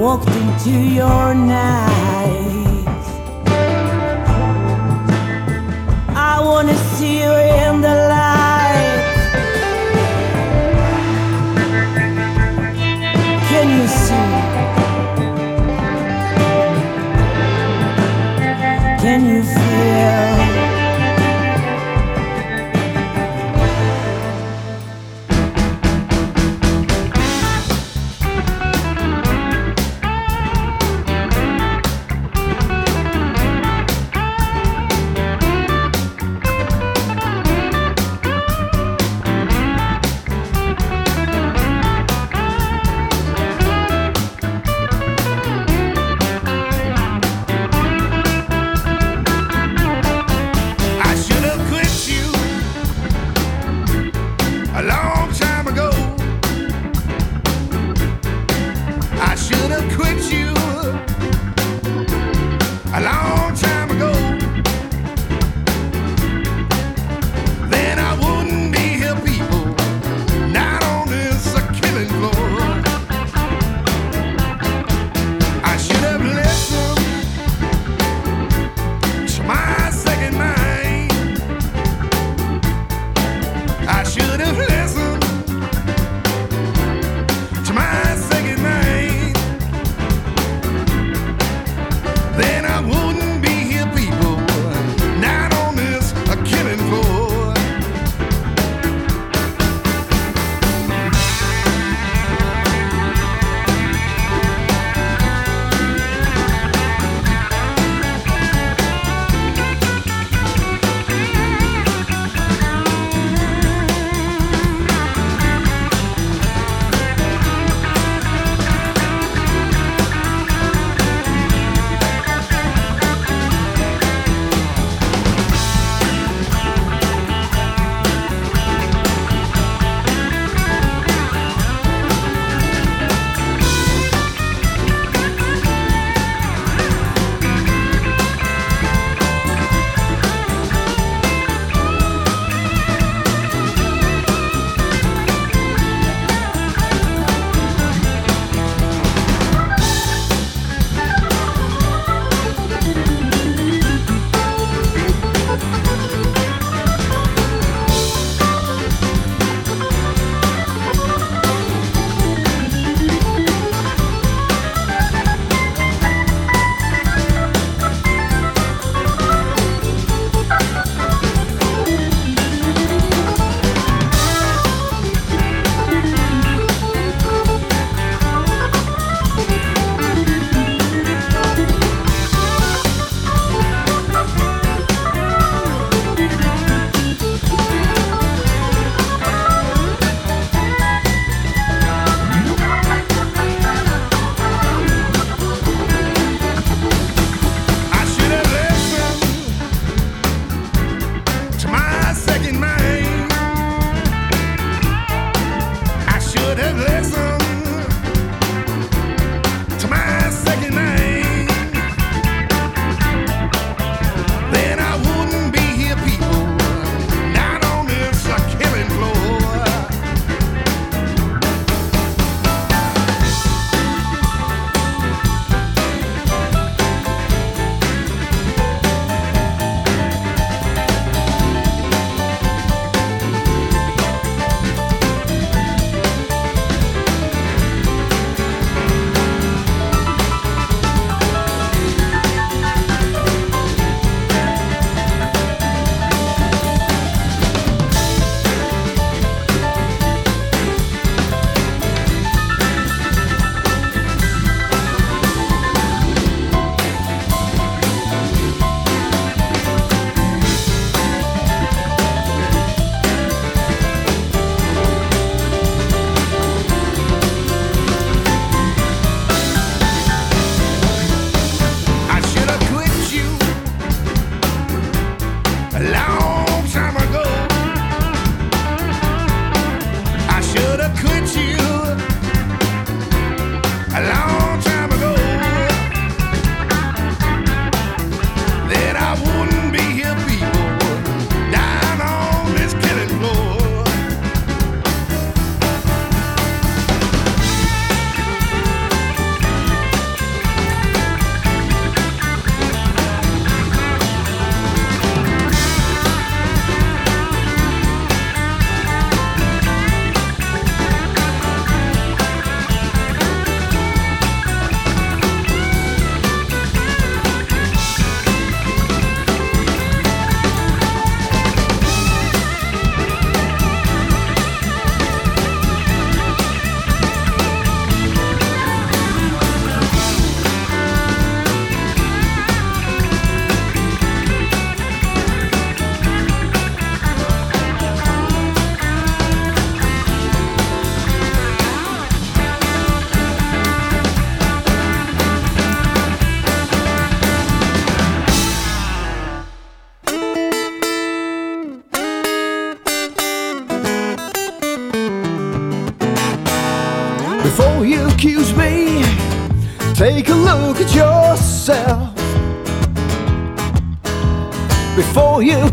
walked into your night. I wanna see you in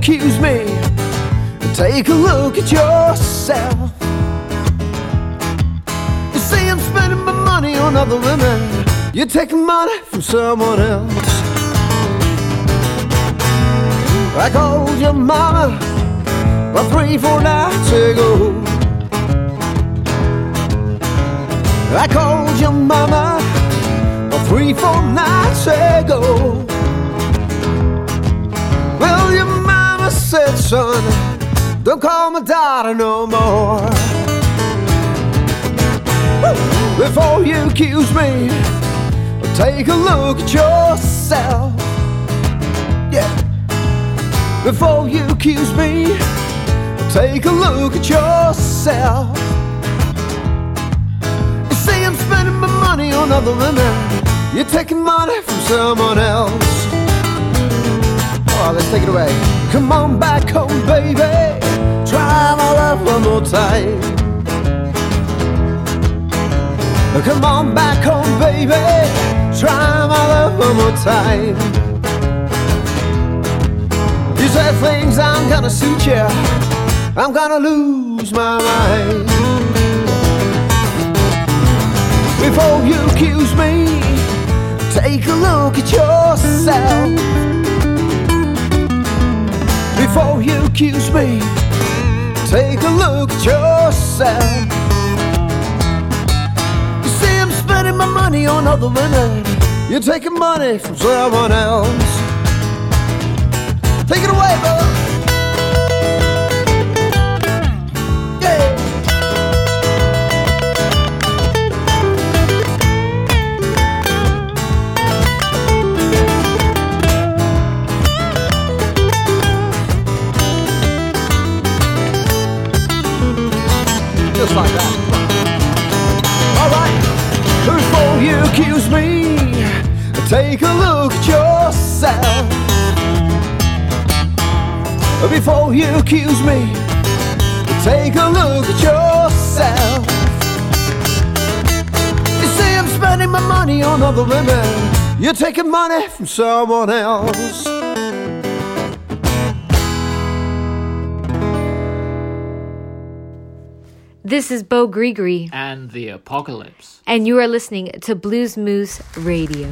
accuse me, take a look at yourself. You see, I'm spending my money on other women. You're taking money from someone else. I called your mama about three, four nights ago. I called your mama about three, four nights ago. Said, son, don't call my daughter no more. Before you accuse me, take a look at yourself. Yeah. Before you accuse me, take a look at yourself. You see, I'm spending my money on other women. You're taking money from someone else. Oh, let's take it away. Come on back home, baby. Try my love one more time. Come on back home, baby. Try my love one more time. You say things I'm gonna suit you. I'm gonna lose my mind. Before you accuse me, take a look at yourself. Before you accuse me, take a look at yourself. You see, I'm spending my money on other women. You're taking money from someone else. Take it away, brother. Look at yourself. Before you accuse me, take a look at yourself. You see, I'm spending my money on other women. You're taking money from someone else. This is Beaux Gris Gris, and the apocalypse. and you are listening to Blues Moose Radio.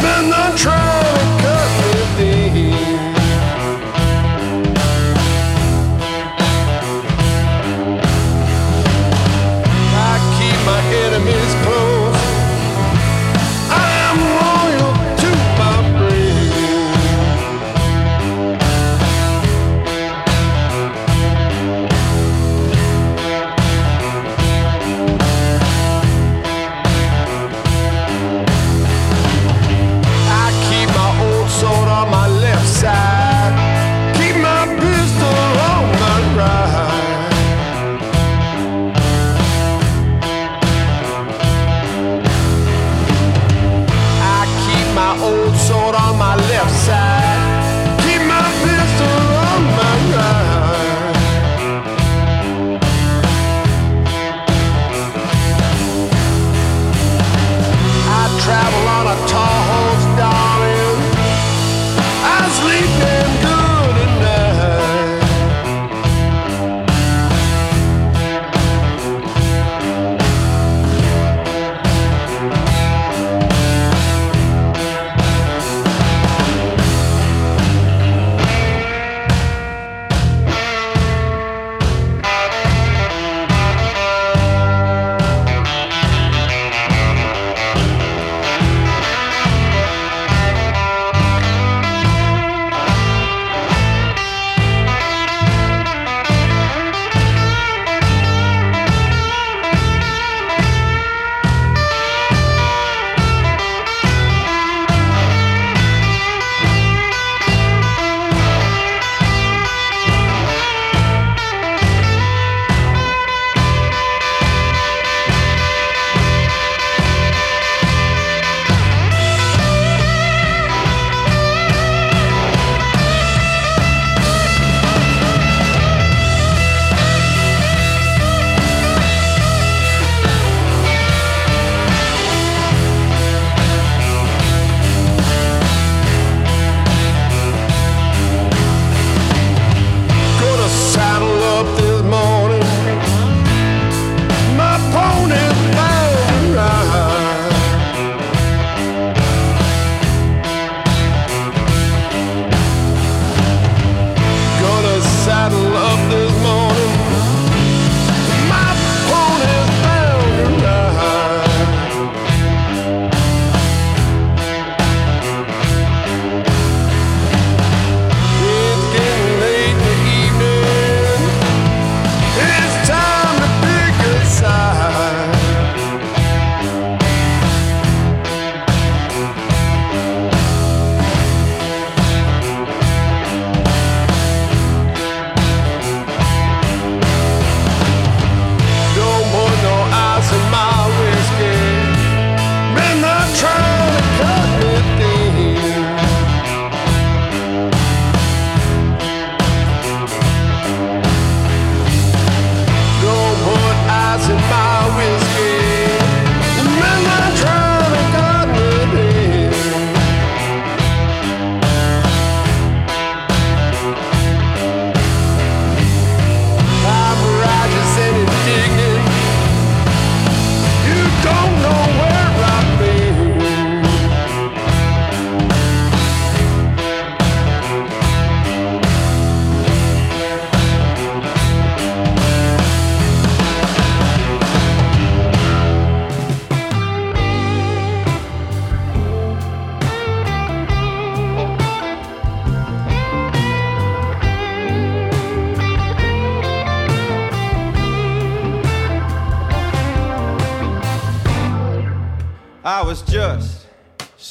been the trap.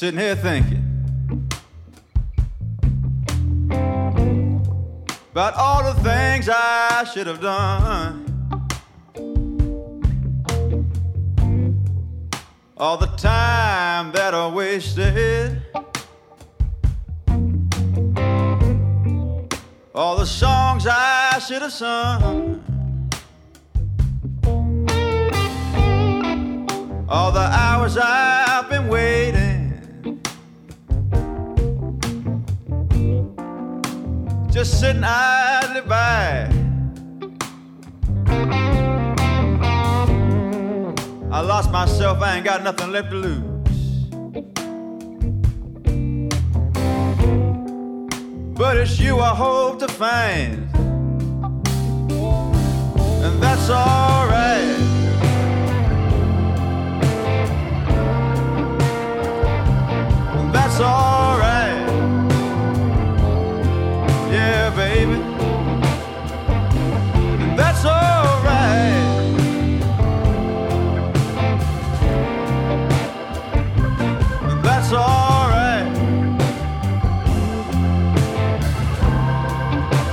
Sitting here thinking about all the things I should have done. All the time that I wasted. All the songs I should have sung. All the hours I've been waiting. Just sitting idly by. I lost myself, I ain't got nothing left to lose. But it's you I hope to find. And that's alright. That's alright.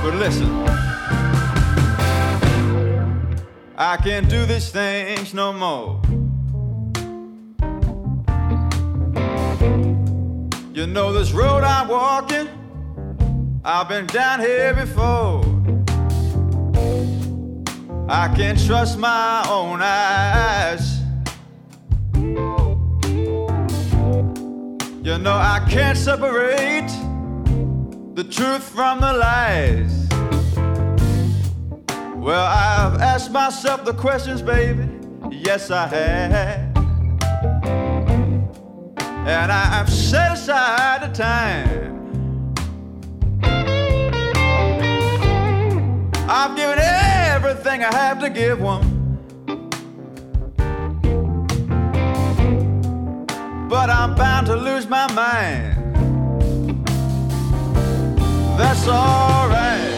But listen, I can't do these things no more. You know this road I'm walking, I've been down here before. I can't trust my own eyes. You know I can't separate the truth from the lies. Well, I've asked myself the questions, baby. Yes, I have. And I've set aside the time. I've given everything I have to give one. But I'm bound to lose my mind. That's alright.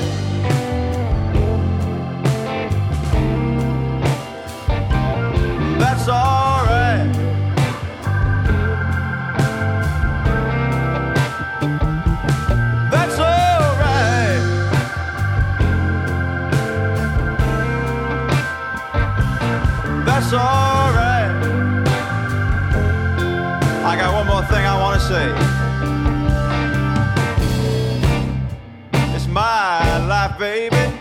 That's alright. That's alright. That's alright. I got one more thing I want to say. It's my life, baby.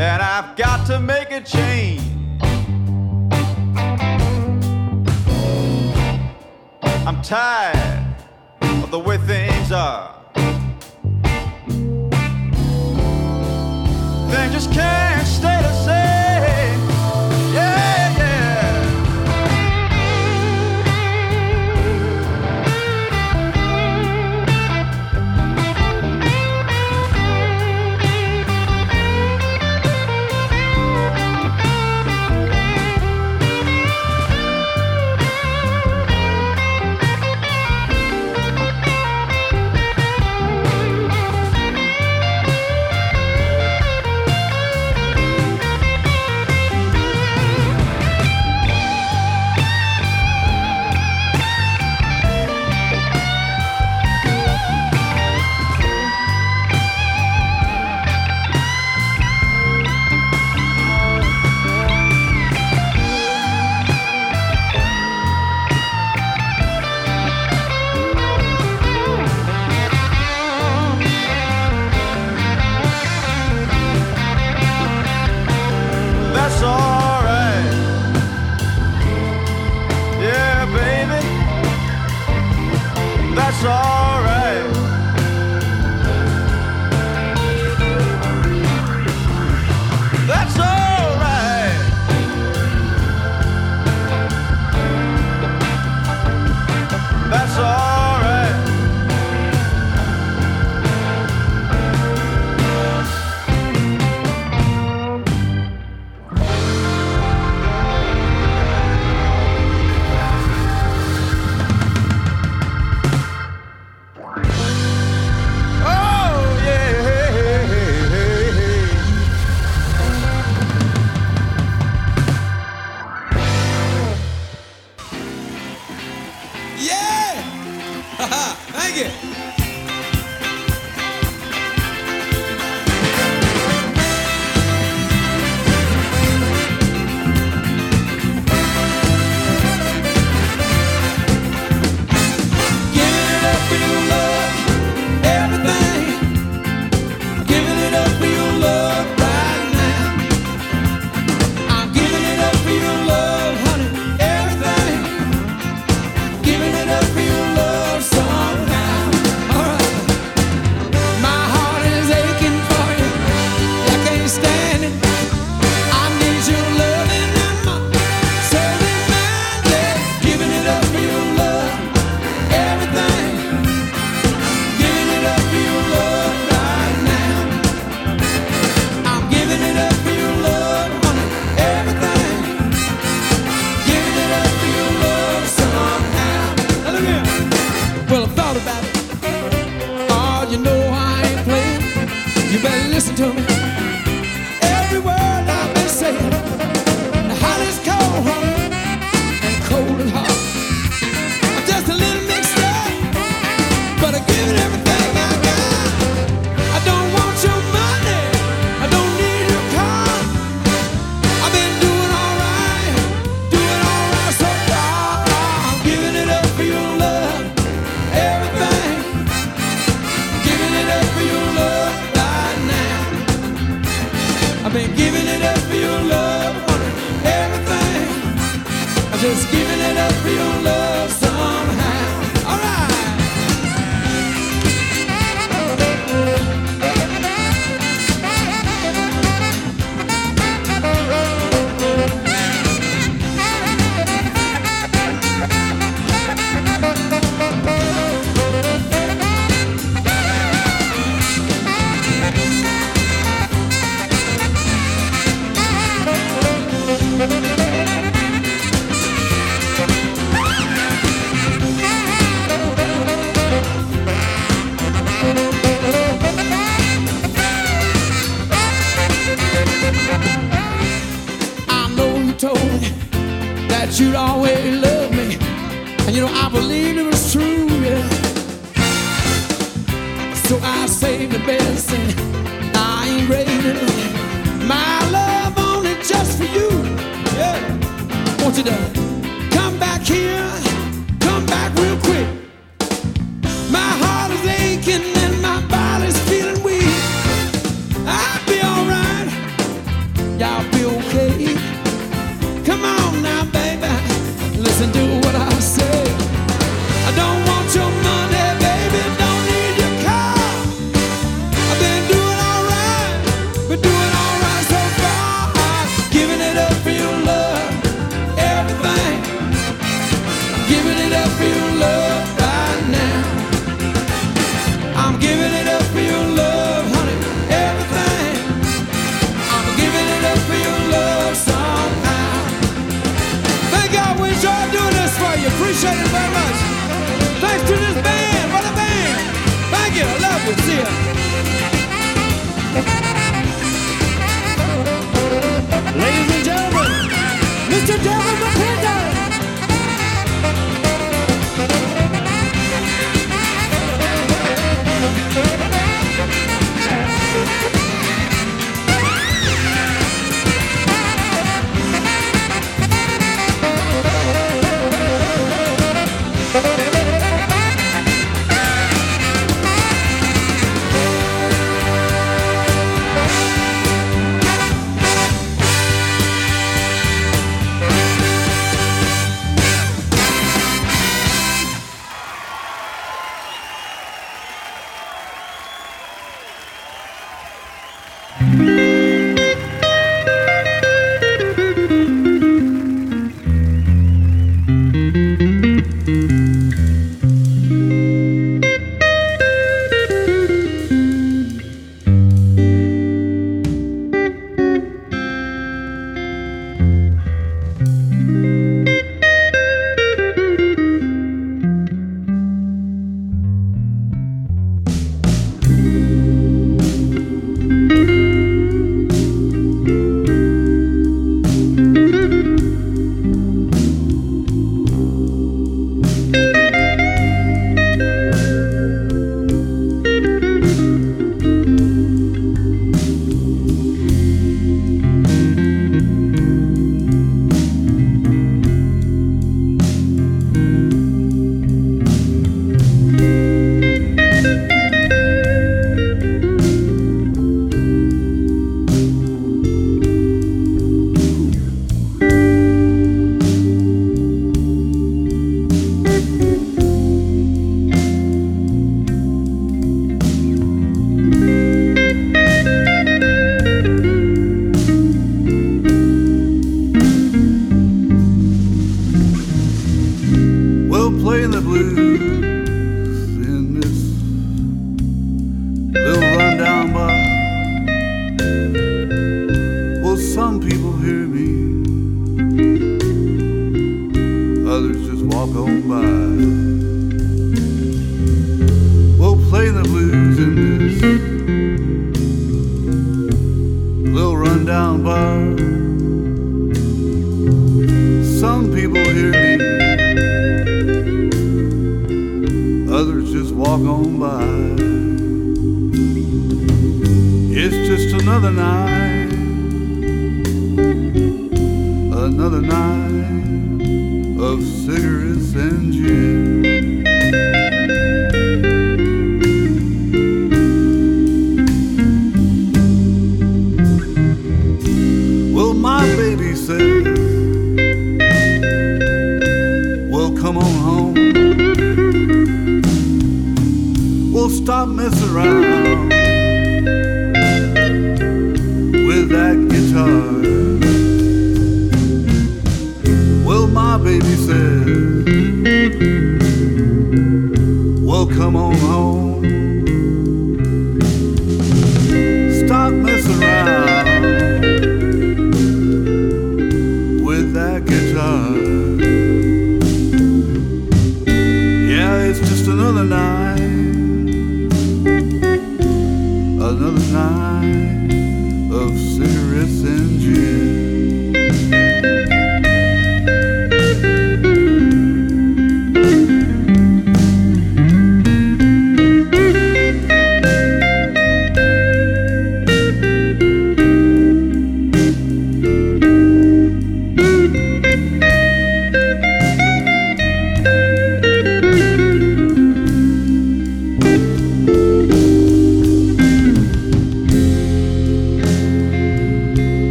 And I've got to make a change. I'm tired of the way things are. Things just can't Thank to do.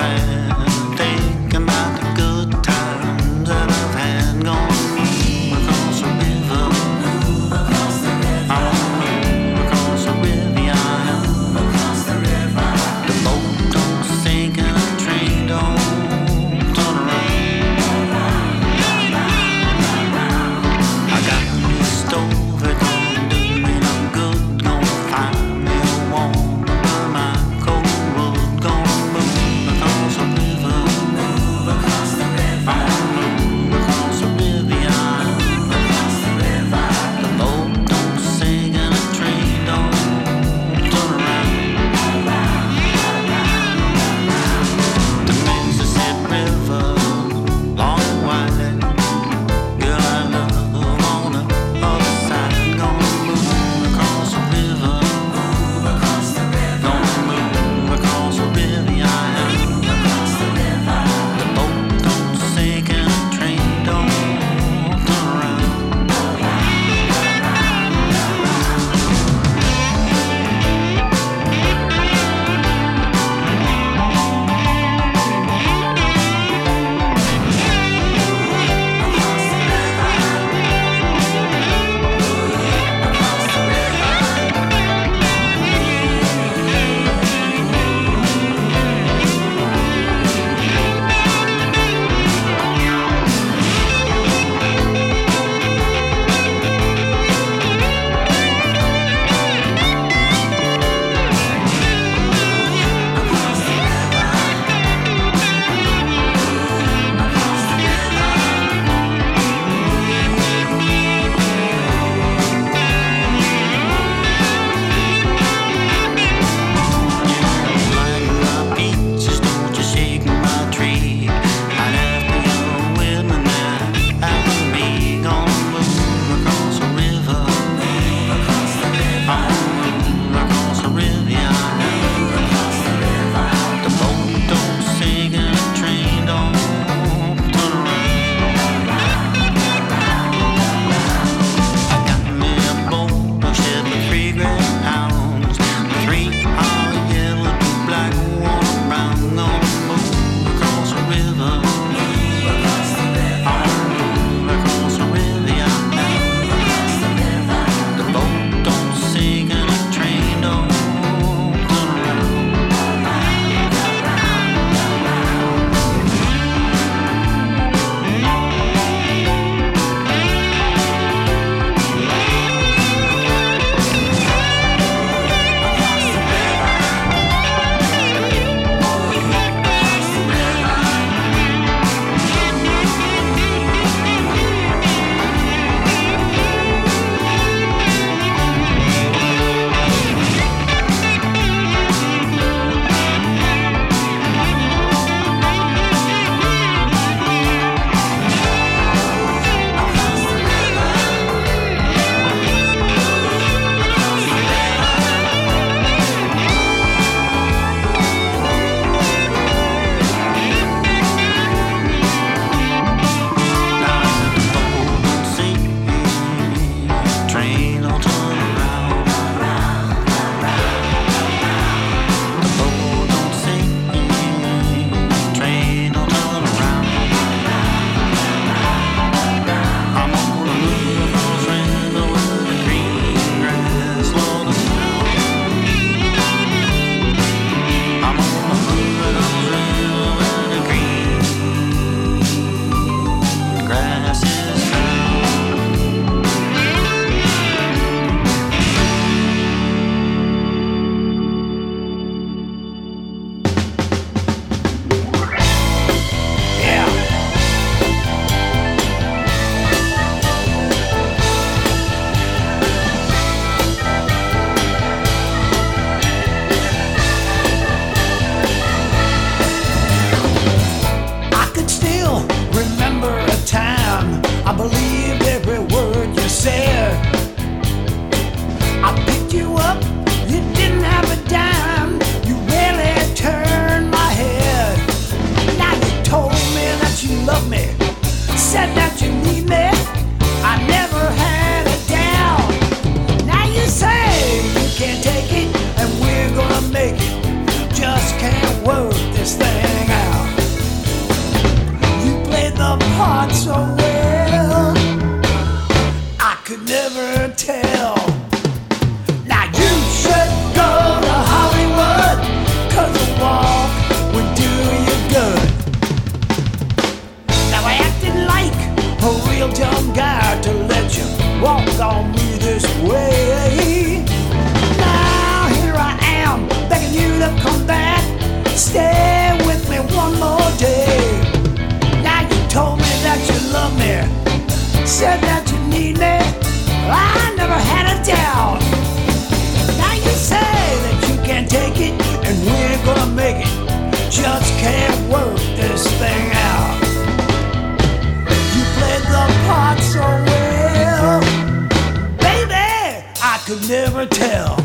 man. said that you need me. I never had a doubt. Now you say that you can't take it, and we're gonna make it. Just can't work this thing out. You played the part so well, baby. I could never tell.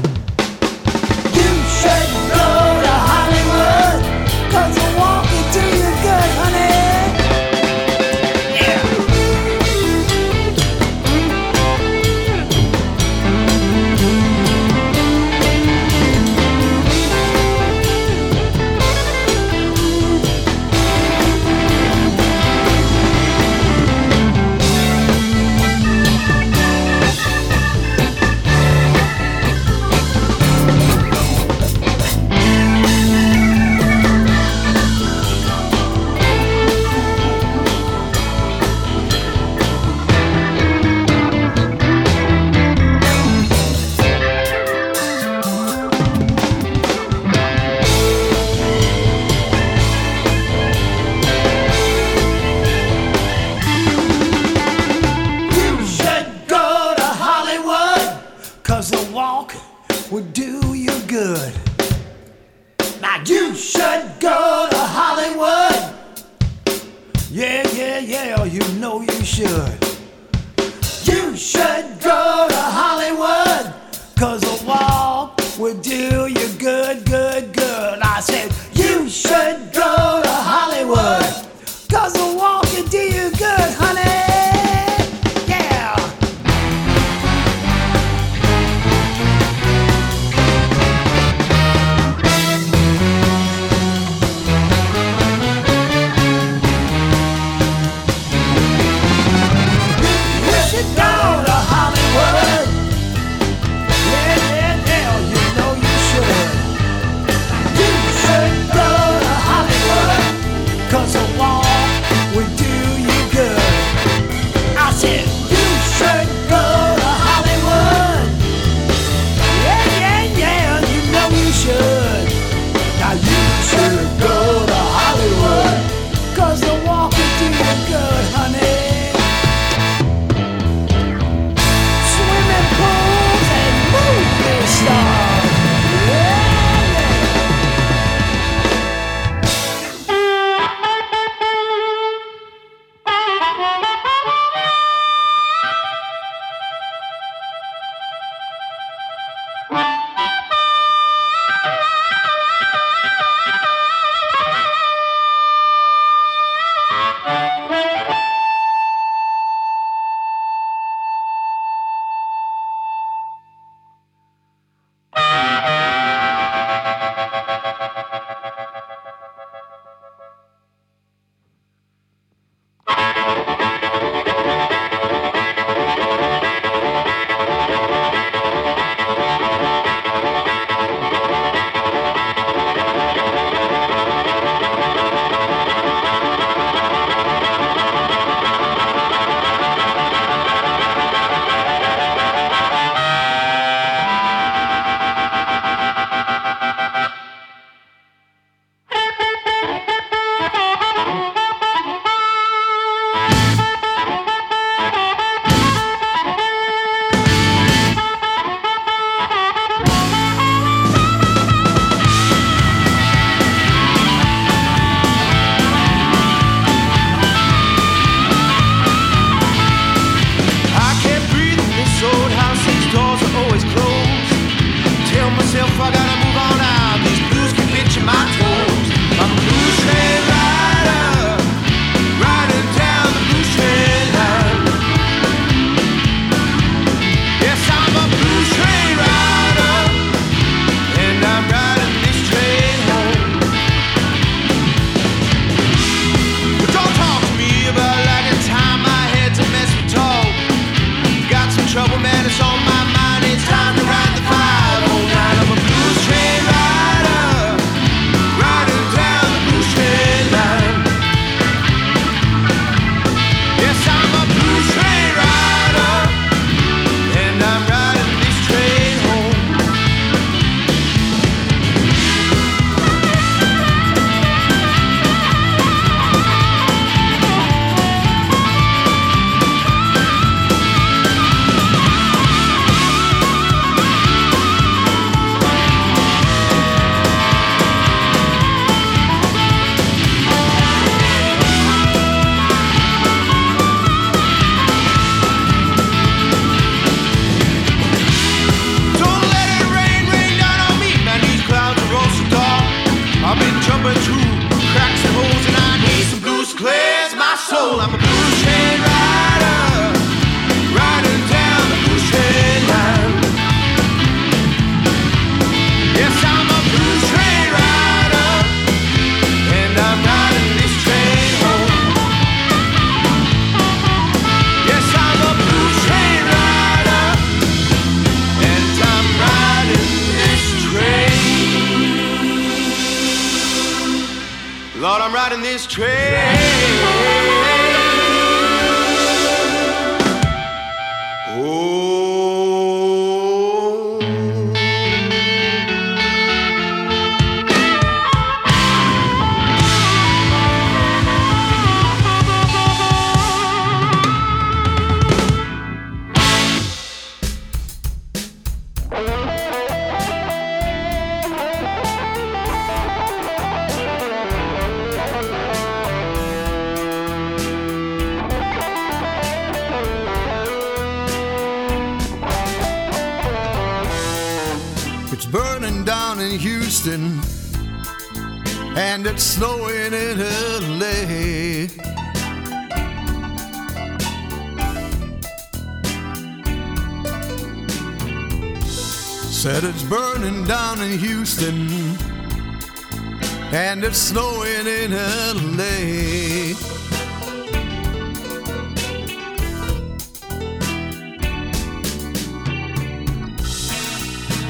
And it's snowing in LA.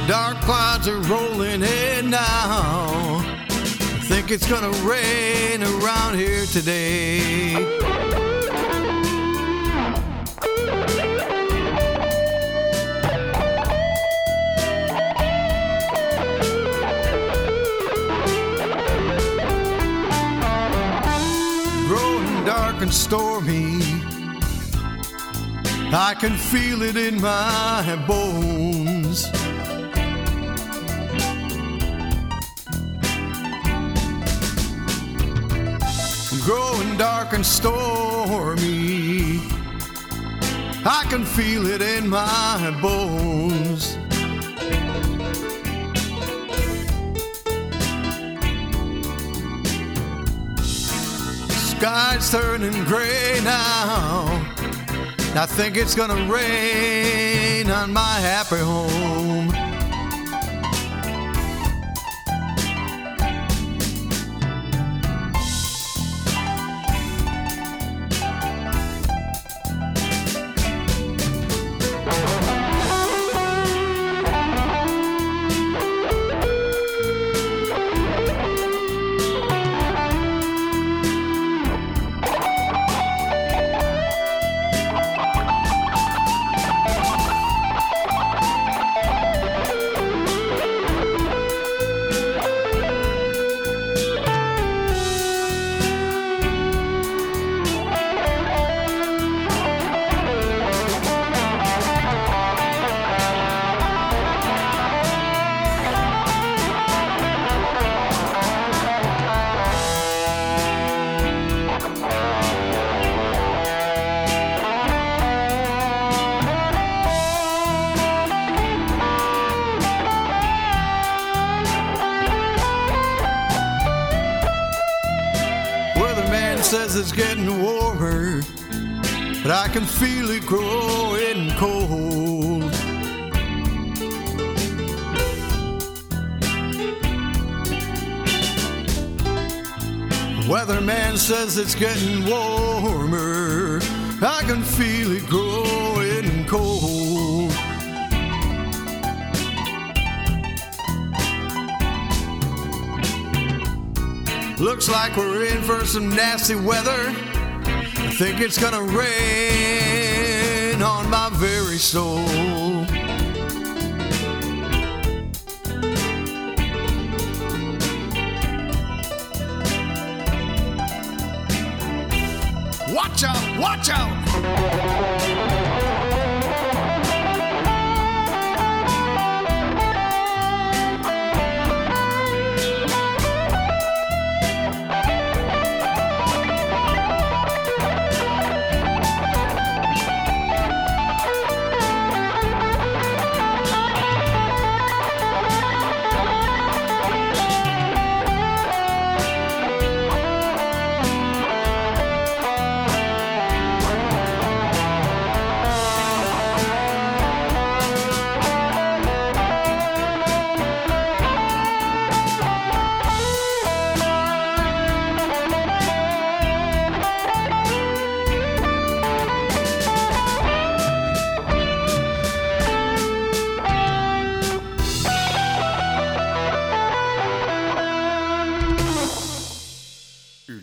Dark clouds are rolling in now. I think it's gonna rain around here today. Dark and stormy. I can feel it in my bones. growing dark and stormy. I can feel it in my bones. Sky's turning gray now. I think it's gonna rain on my happy home. Weatherman says it's getting warmer. I can feel it growing cold. Looks like we're in for some nasty weather. I think it's gonna rain on my very soul. Out, watch out!